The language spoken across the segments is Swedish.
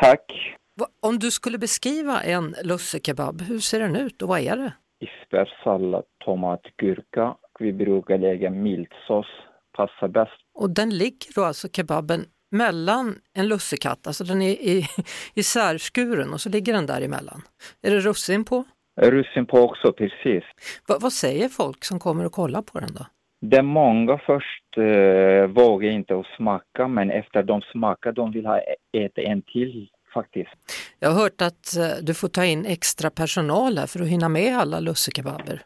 Tack. Om du skulle beskriva en lussekebab, hur ser den ut och vad är det? Isbergssallad, tomat, gurka. Vi brukar lägga miltsås. Passar bäst. Och den ligger då alltså kebaben mellan en lussekatt, alltså den är i, i särskuren och så ligger den där emellan. Är det russin på? Russin på också, precis. Va, vad säger folk som kommer och kollar på den då? Det många först eh, vågar inte att smaka, men efter de smakar, de vill ha äta en till faktiskt. Jag har hört att eh, du får ta in extra personal här för att hinna med alla lussekebaber.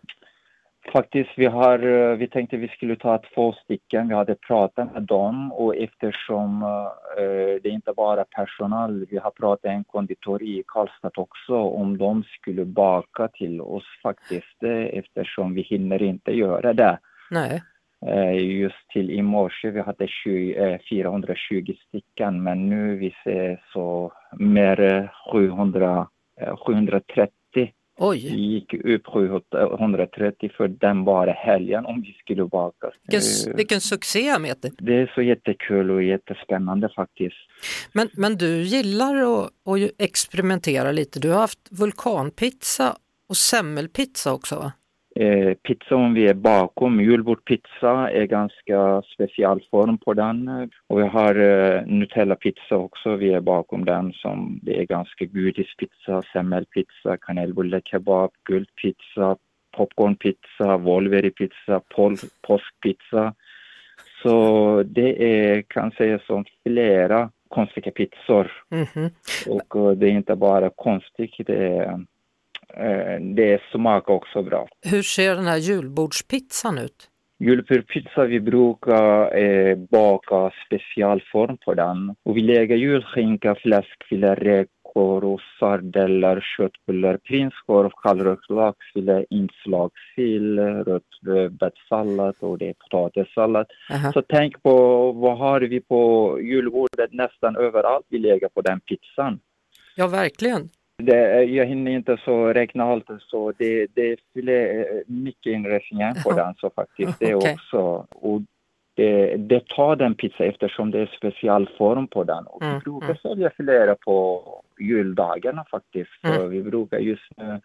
Faktiskt, vi har, eh, vi tänkte vi skulle ta två stycken. Vi hade pratat med dem och eftersom eh, det är inte bara personal, vi har pratat med en konditori i Karlstad också om de skulle baka till oss faktiskt eh, eftersom vi hinner inte göra det. Nej, Eh, Just till i morse vi hade 20, eh, 420 stycken men nu vi ser så mer eh, 700, eh, 730 vi oj, gick upp 730 för den bara helgen om vi skulle baka. vilken, vilken succé Metin! Det är så jättekul och jättespännande faktiskt. Men, men du gillar att, att experimentera lite. Du har haft vulkanpizza och semmelpizza också va? Eh, pizza om vi är bakom, julbordspizza är ganska speciell form på den. Och vi har eh, Nutella-pizza också, vi är bakom den som det är ganska godispizza, semmelpizza, kanelbullekebab, guldpizza, popcornpizza, Wolveripizza, pol- påskpizza. Så det är kan sägas som flera konstiga pizzor. Mhm. Och eh, det är inte bara konstigt, det är, det smakar också bra. Hur ser den här julbordspizzan ut? Julpizza vi brukar eh, baka specialform på den. Och vi lägger julskinka, fläskfilé, räkor sardeller, köttbullar, prinskorv, kallrökt laxfilé, inslagssill, rödbetssallad och det är potatissallad. Aha. Så tänk på vad har vi på julbordet nästan överallt vi lägger på den pizzan. Ja, verkligen. Det, jag hinner inte så räkna allt så det, det är flera, mycket ingredienser på den så faktiskt det Okej. också. Och det, det tar den pizza eftersom det är specialform på den. Och Mm, vi brukar mm. sälja flera på juldagarna faktiskt. Så Mm. vi brukar just nu,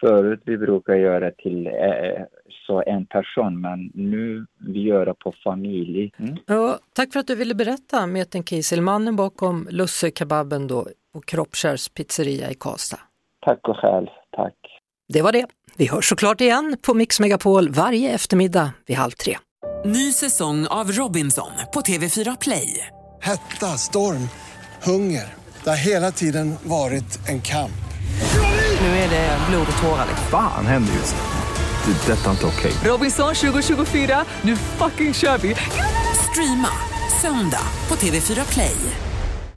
förut vi brukar göra till eh, så en person men nu vi gör det på familj. Mm. Ja, tack för att du ville berätta Metin Kiesel, mannen bakom lussekebaben då på Kroppskärs pizzeria i Karlstad. Tack och själv, tack. Det var det. Vi hörs såklart igen på Mix Megapol varje eftermiddag vid halv tre. Ny säsong av Robinson på TV4 Play. Hetta, storm, hunger. Det har hela tiden varit en kamp. Nu är det blod och tårar. Fan händer just nu. Det. är Detta är inte okej. Robinson 2024, nu fucking kör vi! Streama söndag på TV4 Play.